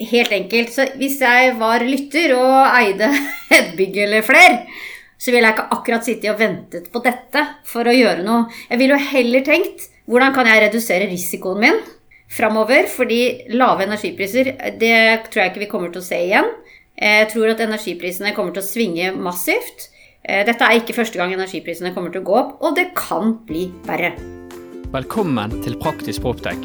helt enkelt. Så hvis jeg var lytter og eide et bygg eller flere, så ville jeg ikke akkurat sittet og ventet på dette for å gjøre noe. Jeg ville jo heller tenkt hvordan kan jeg redusere risikoen min framover? Fordi lave energipriser, det tror jeg ikke vi kommer til å se igjen. Jeg tror at energiprisene kommer til å svinge massivt. Eh, dette er ikke første gang energiprisene kommer til å gå opp, og det kan bli verre. Velkommen til Praktisk Proptech.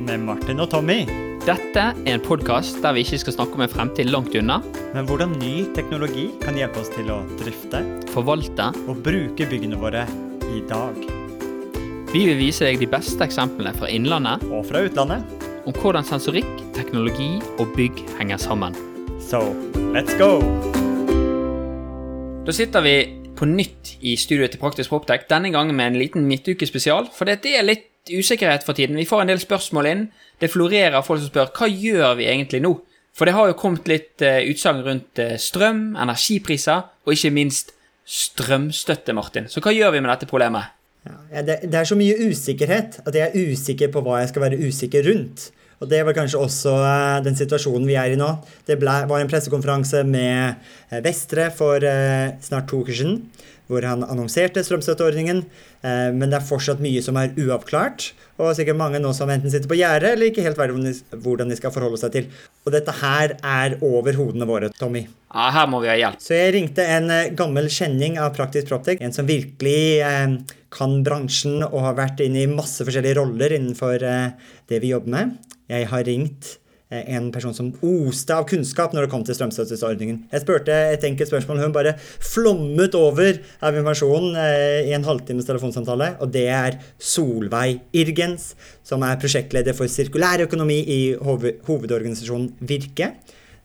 Med Martin og Tommy. Dette er en podkast der vi ikke skal snakke om en fremtid langt unna. Men hvordan ny teknologi kan hjelpe oss til å drifte Forvalte. og bruke byggene våre i dag. Vi vil vise deg de beste eksemplene fra innlandet Og fra utlandet. om hvordan sensorikk, teknologi og bygg henger sammen. So, let's go! Da sitter vi på nytt i studioet til Praktisk Proptech, denne gangen med en liten midtukespesial. For det er litt usikkerhet for tiden. Vi får en del spørsmål inn. Det florerer folk som spør hva gjør vi egentlig nå? For det har jo kommet litt uh, utsagn rundt uh, strøm, energipriser og ikke minst strømstøtte, Martin. Så hva gjør vi med dette problemet? Ja, det, det, er så mye usikkerhet at jeg er usikker på hva jeg skal være usikker rundt. Og det var kanskje også uh, den situasjonen vi er i nå. Det ble, var en pressekonferanse med Vestre for snart to uker siden hvor han annonserte strømstøtteordningen. Eh, men det er fortsatt mye som er uavklart, og sikkert mange nå som enten sitter på gjerdet eller ikke helt vet hvordan de skal forholde seg til. Og dette her er over hodene våre, Tommy. Ja, her må vi ha hjelp. Så jeg ringte en eh, gammel kjenning av Praktisk Proptech, en som virkelig eh, kan bransjen og har vært inne i masse forskjellige roller innenfor det vi jobber med. Jeg har ringt en person som oste av kunnskap når det kom til strømstøtteordningen. Jeg spurte et enkelt spørsmål, hun bare flommet over av informasjon eh, i en halvtimes telefonsamtale, og det er Solveig Irgens, som er prosjektleder for sirkulær økonomi i hovedorganisasjonen Virke.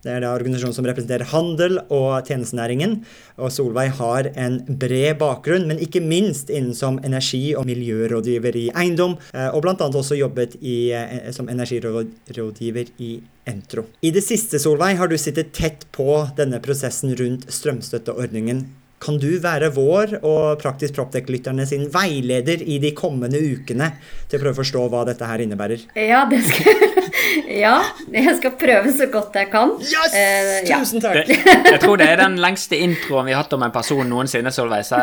Det er da organisasjonen som representerer handel og tjenestenæringen. Og Solveig har en bred bakgrunn, men ikke minst innen som energi- og miljørådgiver i eiendom, eh, og bl.a. også jobbet i, eh, som energirådgiver i Entro. I det siste, Solveig, har du sittet tett på denne prosessen rundt strømstøtteordningen. Kan du være vår og Praktisk Proptech-lytterne sin veileder i de kommende ukene til å prøve å forstå hva dette her innebærer? Ja, det skal ja, jeg skal prøve så godt jeg kan. Yes! Uh, Tusen takk! Det, jeg tror det er den lengste introen vi har hatt om en person noensinne, Solveig. Så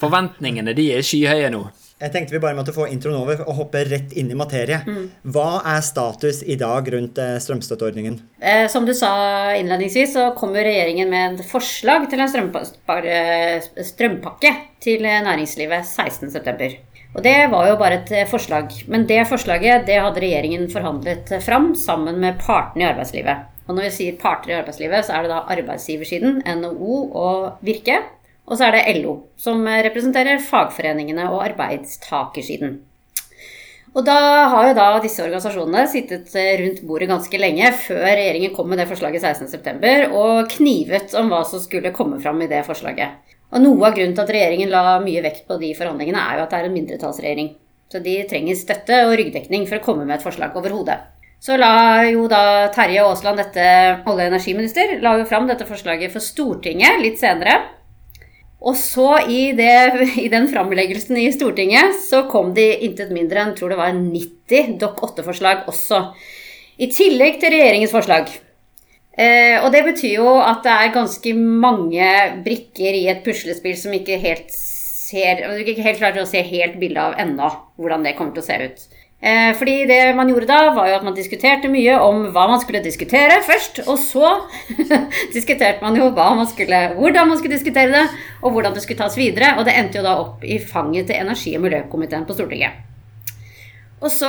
forventningene de er skyhøye nå. Jeg tenkte vi bare måtte få introen over og hoppe rett inn i materie. Mm. Hva er status i dag rundt eh, strømstøtteordningen? Eh, som du sa innledningsvis, så kommer regjeringen med et forslag til en strømpakke til næringslivet 16.9. Og det var jo bare et eh, forslag. Men det forslaget det hadde regjeringen forhandlet fram sammen med partene i arbeidslivet. Og når vi sier parter i arbeidslivet, så er det da arbeidsgiversiden, NHO og Virke. Og så er det LO, som representerer fagforeningene og arbeidstakersiden. Og da har jo da disse organisasjonene sittet rundt bordet ganske lenge før regjeringen kom med det forslaget 16.9. og knivet om hva som skulle komme fram i det forslaget. Og Noe av grunnen til at regjeringen la mye vekt på de forhandlingene, er jo at det er en mindretallsregjering. Så de trenger støtte og ryggdekning for å komme med et forslag over hodet. Så la jo da Terje Aasland, dette olje- og energiminister, la jo fram dette forslaget for Stortinget litt senere. Og så i, det, i den framleggelsen i Stortinget så kom de intet mindre enn tror det var 90 Dokk 8-forslag også. I tillegg til regjeringens forslag. Eh, og det betyr jo at det er ganske mange brikker i et puslespill som ikke helt ser Du ikke helt klarer å se helt bildet av ennå hvordan det kommer til å se ut. Eh, fordi det man gjorde da, var jo at man diskuterte mye om hva man skulle diskutere først. Og så diskuterte man jo man skulle, hvordan man skulle diskutere det, og hvordan det skulle tas videre. Og det endte jo da opp i fanget til energi- og miljøkomiteen på Stortinget. Og så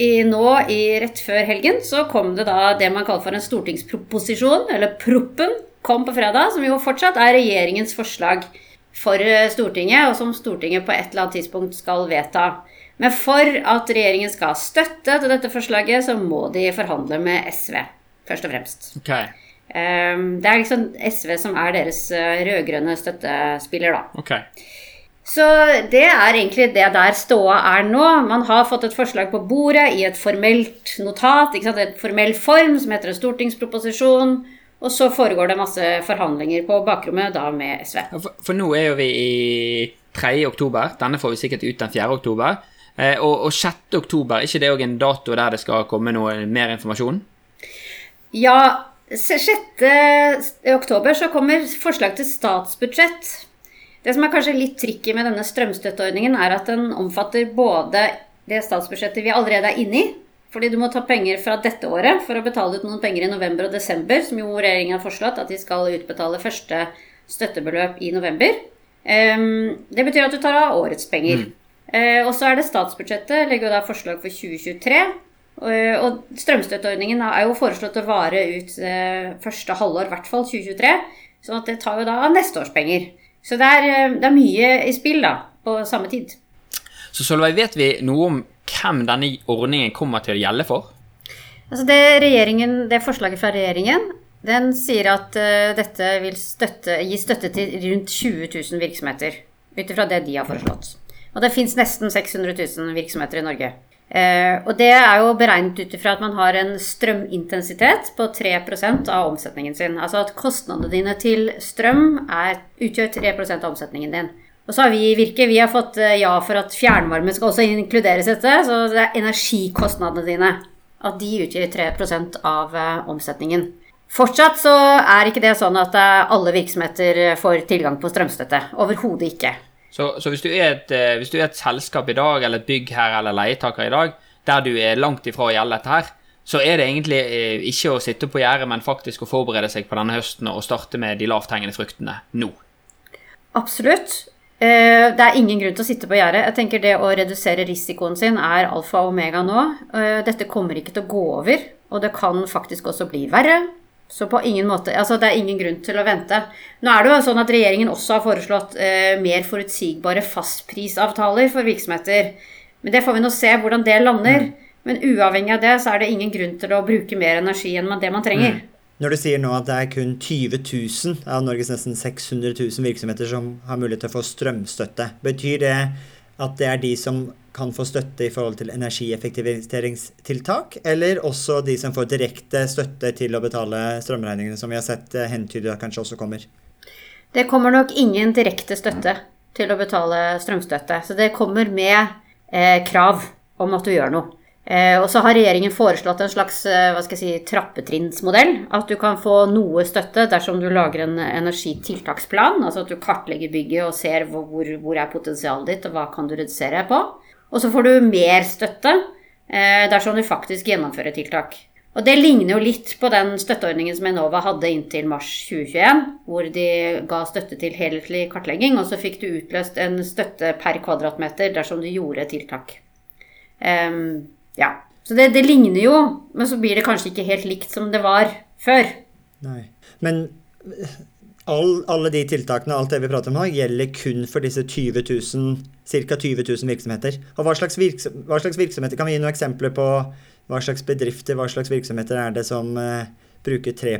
i, nå i, rett før helgen så kom det da det man kaller for en stortingsproposisjon, eller proppen, kom på fredag, som jo fortsatt er regjeringens forslag for eh, Stortinget, og som Stortinget på et eller annet tidspunkt skal vedta. Men for at regjeringen skal ha støtte til dette forslaget, så må de forhandle med SV, først og fremst. Okay. Ehm, det er liksom SV som er deres eh, rød-grønne støttespiller, da. Okay. Så det er egentlig det der ståa er nå. Man har fått et forslag på bordet i et formelt notat, et formell form som heter en stortingsproposisjon. Og så foregår det masse forhandlinger på bakrommet da med SV. For, for nå er jo vi i 3. oktober. Denne får vi sikkert ut den 4. oktober. Eh, og, og 6. oktober, ikke det òg en dato der det skal komme noe mer informasjon? Ja, 6. oktober så kommer forslag til statsbudsjett. Det som er kanskje litt tricky med denne strømstøtteordningen, er at den omfatter både det statsbudsjettet vi allerede er inne i, fordi du må ta penger fra dette året for å betale ut noen penger i november og desember, som jo regjeringen har foreslått at de skal utbetale første støttebeløp i november. Ehm, det betyr at du tar av årets penger. Mm. og så er det statsbudsjettet, legger jo da forslag for 2023. Eh, Og strømstøtteordningen er jo foreslått å vare ut eh, første halvår, i hvert fall 2023. Sånn at det tar jo da av neste års penger. Så det er, eh, det er mye i spill da, på samme tid. Så Solveig, vet vi noe om hvem denne ordningen kommer til å gjelde for? Altså det, det forslaget fra regjeringen den sier at uh, dette vil støtte, gi støtte til rundt 20 000 virksomheter. Ut ifra det de har foreslått. Og det fins nesten 600 000 virksomheter i Norge. Eh, og det er jo beregnet ut ifra at man har en strømintensitet på 3% av omsetningen sin. Altså at kostnadene dine til strøm er, utgjør 3% av omsetningen din. Og så har vi i Virke vi har fått eh, ja for at fjernvarme skal også inkluderes i dette. Så det er energikostnadene dine. At de utgjør 3 av eh, omsetningen. Fortsatt så er ikke det sånn at alle virksomheter får tilgang på strømstøtte. Overhodet ikke. Så, så hvis, du et, eh, hvis du er et selskap i dag, eller et bygg her, eller leietaker i dag, der du er langt ifra å gjelde dette her, så er det egentlig eh, ikke å sitte på gjerdet, men faktisk å forberede seg på denne høsten og starte med de lavthengende fruktene nå. Absolutt. Eh, Det er ingen grunn til å sitte på gjerdet. Jeg tenker Det å redusere risikoen sin er alfa og omega nå. Dette kommer ikke til å gå over, og det kan faktisk også bli verre. Så på ingen måte, altså Det er ingen grunn til å vente. Nå er det jo sånn at Regjeringen også har foreslått eh, mer forutsigbare fastprisavtaler for virksomheter. Men det får vi nå se hvordan det lander. Men uavhengig av det så er det ingen grunn til å bruke mer energi enn det man trenger. Når du sier nå at det er kun 20 000 av Norges nesten 600 000 virksomheter som har mulighet til å få strømstøtte, betyr det at det er de som kan få støtte i forhold til energieffektiviseringstiltak, eller også de som får direkte støtte til å betale strømregningene, som vi har sett hentyder hentydet at kanskje også kommer? Det kommer nok ingen direkte støtte til å betale strømstøtte. Så det kommer med eh, krav om at du gjør noe. Eh, og så har regjeringen foreslått en slags eh, si, trappetrinnsmodell. At du kan få noe støtte dersom du lager en energitiltaksplan. Altså at du kartlegger bygget og ser hvor, hvor, er potensialet ditt, og hva kan du redusere på. Og så får du mer støtte eh, dersom du faktisk gjennomfører tiltak. Og det ligner jo litt på den støtteordningen som Enova hadde inntil mars 2021, hvor de ga støtte til helhetlig kartlegging, og så fikk du utløst en støtte per kvadratmeter dersom du gjorde tiltak. Ehm, ja. Så det, det ligner jo, men så blir det kanskje ikke helt likt som det var før. Nei. Men eh, all, alle de tiltakene, alt det vi prater om nå, gjelder kun for disse 20 000, ca. 20 000 virksomheter. Og hva slags, virksom, hva slags virksomheter, kan vi gi noen eksempler på hva slags bedrifter, hva slags virksomheter er det som eh, bruker 3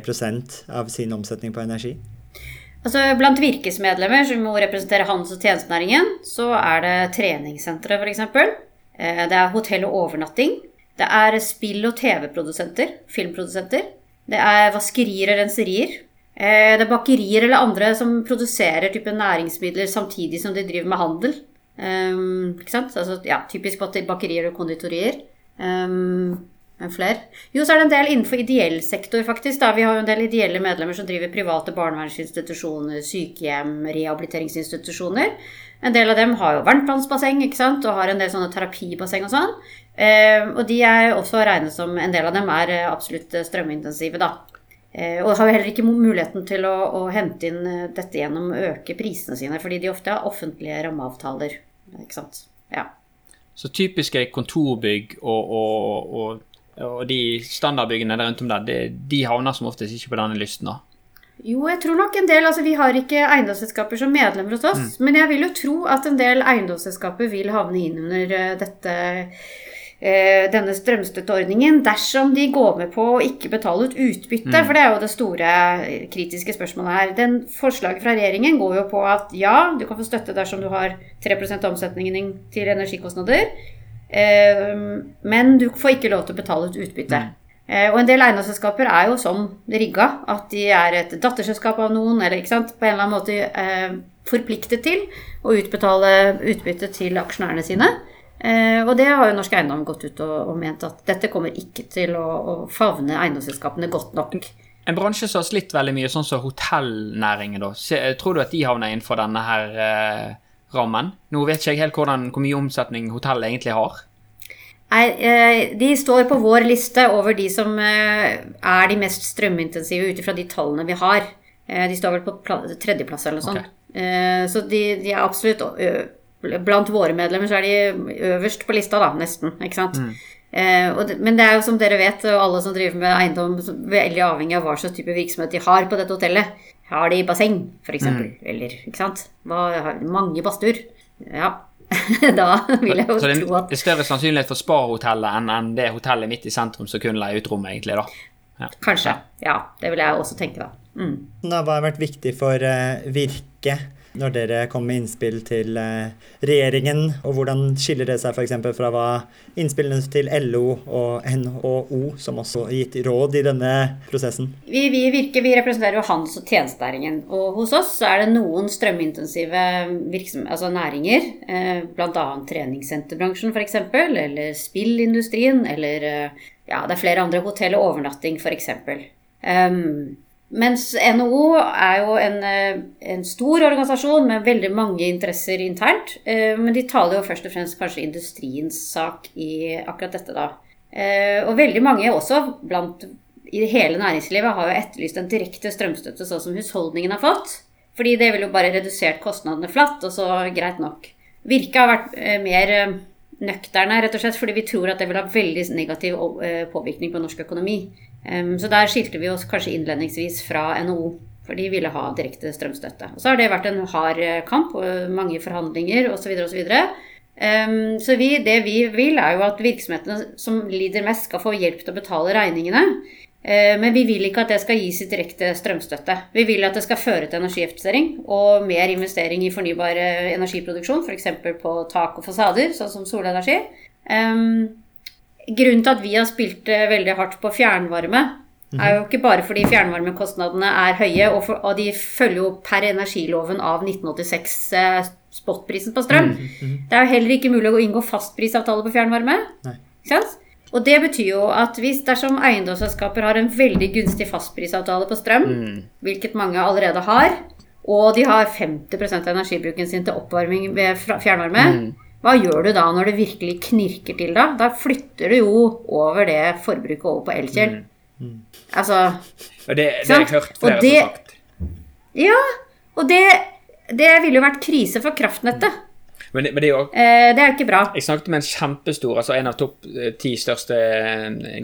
av sin omsetning på energi? Altså Blant virkesmedlemmer som må representere handels- og tjenestenæringen, så er det treningssentre, f.eks. Eh, Det er hotell og overnatting. Det er spill- og TV-produsenter, filmprodusenter. Det er vaskerier og renserier. Eh, Det er bakerier eller andre som produserer type næringsmidler samtidig som de driver med handel. Um, ikke sant? Altså, ja, typisk bak- bakerier og konditorier. Um, men flere. Jo, så er det en del innenfor ideell sektor, faktisk. Da. Vi har jo en del ideelle medlemmer som driver private barnevernsinstitusjoner, sykehjem, rehabiliteringsinstitusjoner. En del av dem har jo varmtvannsbasseng ikke sant? og har en del sånne terapibasseng og sånn. Eh, og de er også regnet som En del av dem er eh, absolutt eh, strømintensive, da. Eh, og har heller ikke muligheten til å, å hente inn dette gjennom å øke prisene sine, fordi de ofte har offentlige rammeavtaler. Ikke sant. Ja. Så typiske kontorbygg og, og, og, og de standardbyggene rundt om der, de, de havner som oftest ikke på denne listen. da. Jo, jeg tror nok en del Altså, vi har ikke eiendomsselskaper som medlemmer hos oss, men jeg vil jo tro at en del eiendomsselskaper vil havne inn under eh, dette eh, denne strømstøtteordningen dersom de går med på å ikke betale ut utbytte. For det er jo det store eh, kritiske spørsmålet her. Den Forslaget fra regjeringen går jo på at ja, du kan få støtte dersom du har 3 av omsetningen din til energikostnader, eh, men du får ikke lov til å betale ut utbytte. Eh, Og en del eiendomsselskaper er jo sånn rigga at de er et datterselskap av noen, eller sant, på en eller annen måte eh, forpliktet til å utbetale utbytte til aksjonærene sine. Eh, og det har jo Norsk Eiendom gått ut og, og ment at dette kommer ikke til å, å favne eiendomsselskapene godt nok. En bransje som har slitt veldig mye, sånn som hotellnæringen, da. Tror du at de havner innenfor denne her eh, rammen? Nå vet ikke jeg helt hvordan, hvor mye omsetning hotell egentlig har. Nei, eh, de står på vår liste over de som eh, er de mest strømintensive ut ifra de tallene vi har. Eh, De står vel på pla- tredjeplass eller noe sånt. Okay. Så de, de er absolutt Blant våre medlemmer så er de øverst på lista, da, nesten. Ikke sant? Eh, det, men det er jo som dere vet, og alle som driver med eiendom, veldig avhengig av hva slags type virksomhet de har på dette hotellet. Har de basseng, f.eks.? eksempel Eller ikke sant? Hva, mange badstuer? Ja. da vil jeg jo Så det tro at det er større sannsynlighet for Sparhotellet enn enn det hotellet midt i sentrum som kun leier ut rommet, egentlig, da. Ja. Kanskje. Ja, det vil jeg også tenke, da. Mm. Det har vært viktig for uh, Virke når dere kom med innspill til eh, regjeringen, og hvordan skiller det seg f.eks. fra hva innspillene til LO og NHO, som også har gitt råd i denne prosessen? Vi, vi virker, vi representerer jo handels- og tjenestenæringen. Og hos oss er det noen strømintensive altså næringer, eh, bl.a. treningssenterbransjen f.eks., eller spillindustrien, eller eh, ja, det er flere andre hotell og overnatting f.eks. Um, mens NHO er jo en, eh, en stor organisasjon med veldig mange interesser internt. eh, Men de taler jo først og fremst kanskje industriens sak i akkurat dette, da. Eh, Og veldig mange også blant i hele næringslivet har jo etterlyst en direkte strømstøtte, sånn som husholdningen har fått. Fordi det ville jo bare redusert kostnadene flatt, og så greit nok. Virke har vært mer nøkterne, rett og slett, fordi vi tror at det vil ha veldig negativ eh, påvirkning på norsk økonomi. Så der skilte vi oss kanskje innledningsvis fra NHO, for de ville ha direkte strømstøtte. Og så har det vært en hard eh, kamp, mange forhandlinger osv. osv. Så vi, det vi vil, er jo at virksomhetene som lider mest, skal få hjelp til å betale regningene. Eh, Men vi vil ikke at det skal gis i direkte strømstøtte. Vi vil at det skal føre til energieffektivisering og mer investering i fornybar eh, energiproduksjon, f.eks. på tak og fasader, sånn som solenergi. Grunnen til at vi har spilt eh, veldig hardt på fjernvarme, er jo ikke bare fordi fjernvarmekostnadene er høye, og, for, og de følger jo per energiloven av 1986 eh, spotprisen på strøm. Det er jo heller ikke mulig å inngå fastprisavtale på fjernvarme. Nei. Ikke sant? Og det betyr jo at hvis dersom eiendomsselskaper har en veldig gunstig fastprisavtale på strøm, hvilket mange allerede har, og de har 50 av energibruken sin til oppvarming ved fjernvarme, fjernvarme, hva gjør du da når det virkelig knirker til da? Da flytter du jo over det forbruket over på elkjel. Altså Og det, det har jeg hørt Og flere det- som sagt. Ja, og det, det ville jo vært krise for kraftnettet. Men men det er jo Eh, det er jo ikke bra. Jeg snakket med en kjempestor, altså en av topp eh, ti største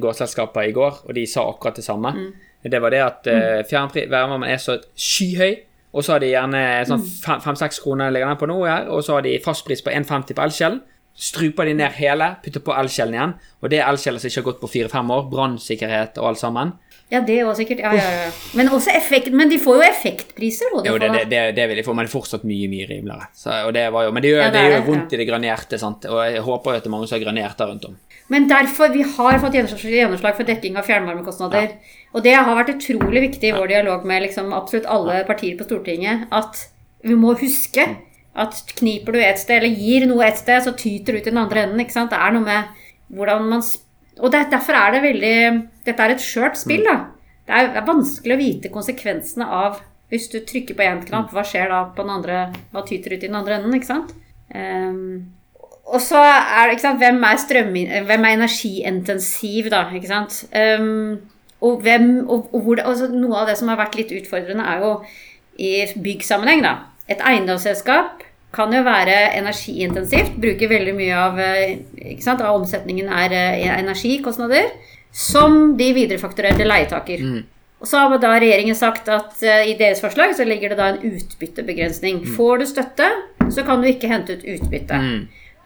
gårdsselskaper i går, og de sa akkurat det samme. Mm. Det var det at uh, fjernvarmen er så skyhøy, og så har de gjerne sånn Mm. fem-seks kroner ligger den på nå her, og så har de fastpris på 1,50 på elkjelen. Struper de ned hele, putter på elkjelen igjen, og det er elkjeler som ikke har gått på fire-fem år, brannsikkerhet og alt sammen. Ja, det òg sikkert. Ja, ja, ja. Men, også effekt, men de får jo effektpriser. de Jo, det, det, det, det vil de få, men det er fortsatt mye, mye rimeligere. Så, og det var jo, men det gjør, det gjør vondt i det granerte, sant? og jeg håper jo at det er mange som har granert der rundt om. Men derfor, vi har fått gjennomslag gjennomslag for dekking av fjernvarmekostnader. Og det har vært utrolig viktig i vår dialog med liksom absolutt alle partier på Stortinget at vi må huske at kniper du et sted, eller gir noe et sted, så tyter det ut i den andre enden. ikke sant? Det er noe med hvordan man Og det, derfor er det veldig Dette er et skjørt spill, da. Det er, det er vanskelig å vite konsekvensene av Hvis du trykker på én knapp, hva skjer da på den andre Hva tyter ut i den andre enden, ikke sant? Um, og så er det, hvem er, strøm, hvem er energiintensiv, da, ikke sant? Um, og hvem, og, og hvor, altså noe av det som har vært litt utfordrende, er jo i byggsammenheng, da. Et eiendomsselskap kan jo være energiintensivt, bruker veldig mye av, eh, ikke sant, av omsetningen er eh, energikostnader, som de viderefakturerte leietaker. leietaker. Og så har da regjeringen sagt at eh, i deres forslag så ligger det da en utbyttebegrensning. Får du støtte, så kan du ikke hente ut utbytte.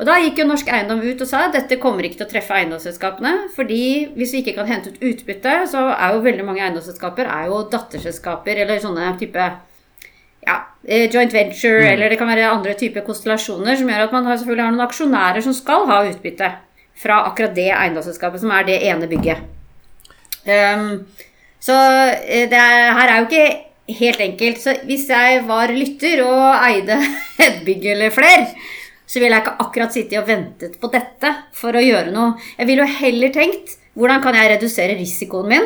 Og da gikk jo Norsk Eiendom ut og sa at dette kommer ikke til å treffe eiendomsselskapene. fordi hvis vi ikke kan hente ut utbytte, så er jo veldig mange eiendomsselskaper er jo datterselskaper eller sånne type ja, eh, joint venture, eller det kan være andre typer konstellasjoner som gjør at man selvfølgelig har noen aksjonærer som skal ha utbytte fra akkurat det eiendomsselskapet, som er det ene bygget. Um, så eh, det er, her er jo ikke helt enkelt. Så hvis jeg var lytter og eide et bygg eller flere, så ville jeg ikke akkurat sittet og ventet på dette for å gjøre noe. Jeg ville jo heller tenkt hvordan kan jeg redusere risikoen min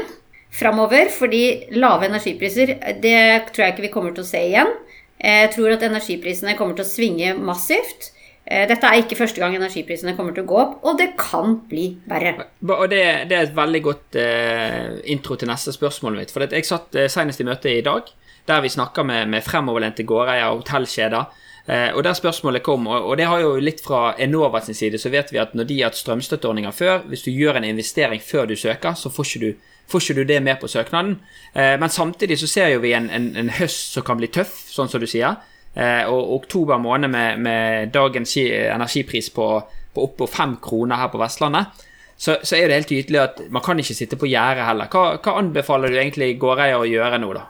framover? Fordi lave energipriser, det tror jeg ikke vi kommer til å se igjen. Jeg tror at energiprisene kommer til å svinge massivt. Eh, Dette er ikke første gang energiprisene kommer til å gå opp, og det kan bli verre. Og det, det er et veldig godt uh, intro til neste spørsmål mitt. For jeg satt uh, senest i møte i dag, der vi snakka med, med fremoverlente gårdeiere og hotellkjeder. Eh, og der spørsmålet kom, og, det har jo litt fra Enova sin side, så vet vi at når de har hatt strømstøtteordninger før, hvis du gjør en investering før du søker, så får ikke du, får ikke du det med på søknaden. Eh, men samtidig så ser jo vi en, en, en høst som kan bli tøff, sånn som du sier. Eh, og oktober måned med, med dagens energipris på, på oppå fem kroner her på Vestlandet, så, så er det helt tydelig at man kan ikke sitte på gjerdet heller. Hva, hva anbefaler du egentlig gårdeier å gjøre nå, da?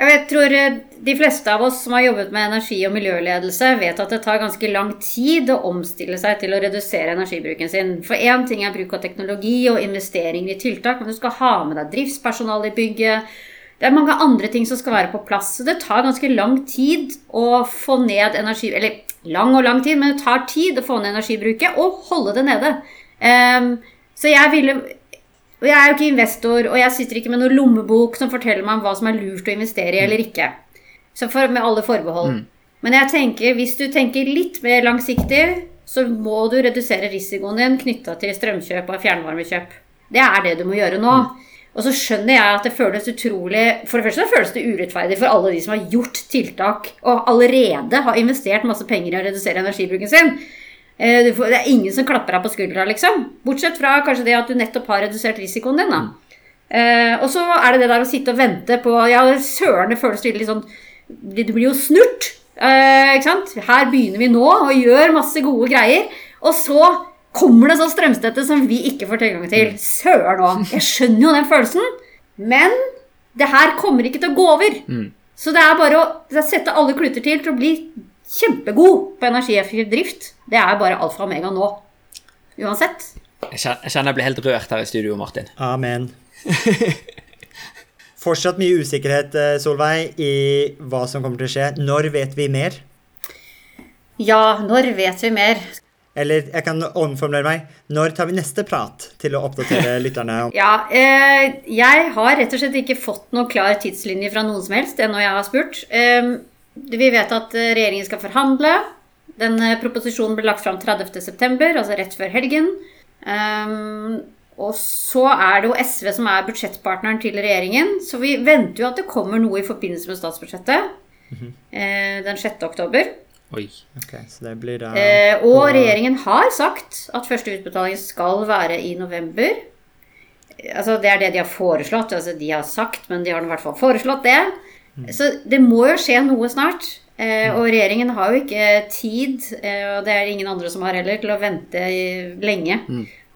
Jeg tror eh, De fleste av oss som har jobbet med energi- og miljøledelse, vet at det tar ganske lang tid å omstille seg til å redusere energibruken sin. For én ting er bruk av teknologi og investeringer i tiltak, men du skal ha med deg driftspersonale i bygget. Det er mange andre ting som skal være på plass. Så det tar ganske lang tid å få ned energi... Eller lang og lang tid, men det tar tid å få ned energibruket og holde det nede. Um, så jeg ville og jeg er jo ikke investor, og jeg sitter ikke med noen lommebok som forteller meg om hva som er lurt å investere i eller ikke. Så for, med alle forbehold. Men jeg tenker, hvis du tenker litt mer langsiktig, så må du redusere risikoen din knytta til strømkjøp og fjernvarmekjøp. Det er det du må gjøre nå. Og så skjønner jeg at det føles utrolig For det første føles det urettferdig for alle de som har gjort tiltak og allerede har investert masse penger i å redusere energibruken sin. Eh, det er ingen som klapper deg på skuldra, liksom. Bortsett fra kanskje det at du nettopp har redusert risikoen din. da. Eh, og så er det det der å sitte og vente på Ja, søren, det føles litt sånn Du blir jo snurt. Eh, ikke sant? Her begynner vi nå og gjør masse gode greier. Og så kommer det sånn strømstøtte som vi ikke får tilgang til. Søren òg. Jeg skjønner jo den følelsen. Men det her kommer ikke til å gå over. Så det er bare å sette alle kluter til til å bli kjempegod på energieffektiv drift. Det er bare alfa og omega nå. Uansett. Jeg kjenner jeg blir helt rørt her i studio, Martin. Amen. Fortsatt mye usikkerhet, eh, Solveig, i hva som kommer til å skje. Når vet vi mer? Ja, når vet vi mer? Eller jeg kan omformulere meg. Når tar vi neste prat til å oppdatere lytterne? Ja, eh, jeg har rett og slett ikke fått noen klar tidslinje fra noen som helst ennå jeg har spurt. Eh, vi vet at eh, regjeringen skal forhandle. Den eh, proposisjonen ble lagt fram 30.9., altså rett før helgen. Um, og så er det jo SV som er budsjettpartneren til regjeringen, så vi venter jo at det kommer noe i forbindelse med statsbudsjettet eh, den 6. oktober. Oi. Ok, så det blir da Eh, og på- regjeringen har sagt at første utbetaling skal være i november. Altså, det er det de har foreslått. Altså, de har sagt, men de har i hvert fall foreslått det. Så det må jo skje noe snart. Eh, og regjeringen har jo ikke tid, eh, og det er det ingen andre som har heller, til å vente lenge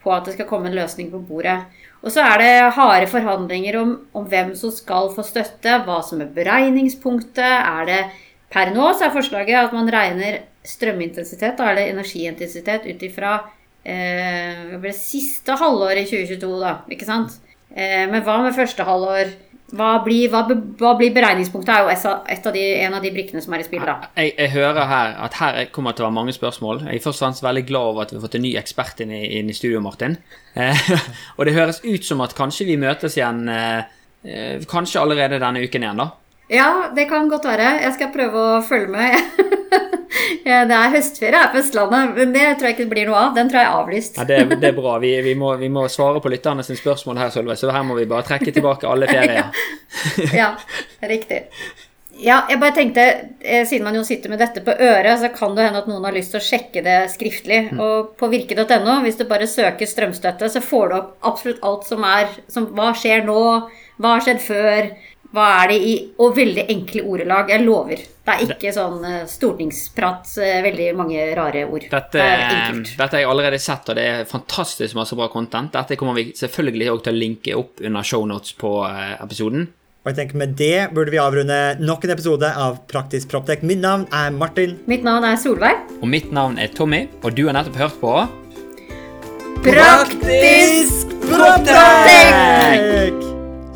på at det skal komme en løsning på bordet. Og så er det harde forhandlinger om, om hvem som skal få støtte, hva som er beregningspunktet. Er det Per nå så er forslaget at man regner strømintensitet, da, eller energiintensitet, ut ifra eh, det siste halvår i 2022, da. Ikke sant? Eh, men hva med første halvår? Hva blir, hva, hva blir beregningspunktet? er jo av- de, en av de brikkene som er i spill, da. Jeg, jeg hører her at her kommer det til å være mange spørsmål. Jeg er først og fremst veldig glad over at vi har fått en ny ekspert inn i, inn i studio, Martin. Eh, og det høres ut som at kanskje vi møtes igjen eh, kanskje allerede denne uken igjen, da. Ja, det kan godt være. Jeg skal prøve å følge med. ja, det er høstferie her på Østlandet, men det tror jeg ikke det blir noe av. Den tror jeg er avlyst. Ja, det, det er bra. Vi, vi, må, vi må svare på lytterne sine spørsmål her, Sølve, så her må vi bare trekke tilbake alle ferier. ja, riktig. Ja, jeg bare tenkte, eh, Siden man jo sitter med dette på øret, så kan det hende at noen har lyst til å sjekke det skriftlig. Og på virke.no, hvis du bare søker strømstøtte, så får du opp absolutt alt som er som, Hva skjer nå? Hva har skjedd før? Hva er det i Og veldig enkle ordelag. Jeg lover. Det er ikke sånn eh, stortingsprat, eh, veldig mange rare ord. Dette, det er eh, enkelt. dette har jeg allerede sett, og det er fantastisk masse bra content. Dette kommer vi selvfølgelig også til å linke opp under shownotes på episoden. Og jeg tenker Med det burde vi avrunde nok en episode av Praktisk Proptek. Mitt navn er Martin. Mitt navn er Solveig. Og mitt navn er Tommy, og du har nettopp hørt på Praktisk Proptek!